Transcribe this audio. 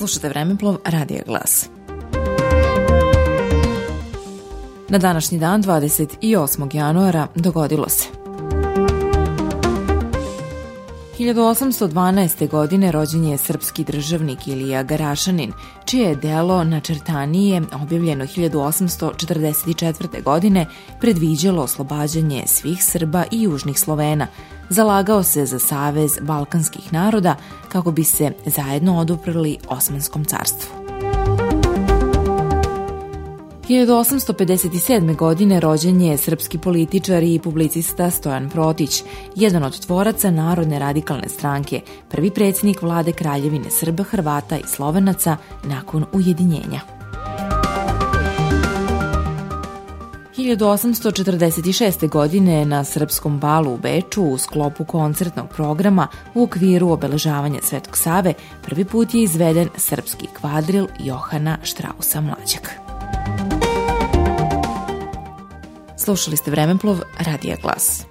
Slušate Vremeplov Radija Glas. Na današnji dan, 28. januara, dogodilo se. 1812. godine rođen je srpski državnik Ilija Garašanin, čije je delo Načrtanije, objavljeno 1844. godine, predviđalo oslobađanje svih Srba i južnih Slovena. Zalagao se za savez balkanskih naroda kako bi se zajedno oduprli Osmanskom carstvu. 1857. godine rođen je srpski političar i publicista Stojan Protić, jedan od tvoraca Narodne radikalne stranke, prvi predsjednik vlade Kraljevine Srba, Hrvata i Slovenaca nakon ujedinjenja. 1846. godine na Srpskom balu u Beču u sklopu koncertnog programa u okviru obeležavanja Svetog Save prvi put je izveden srpski kvadril Johana Štrausa Mlađaka. Slušali ste Vremeplov Radija Glas.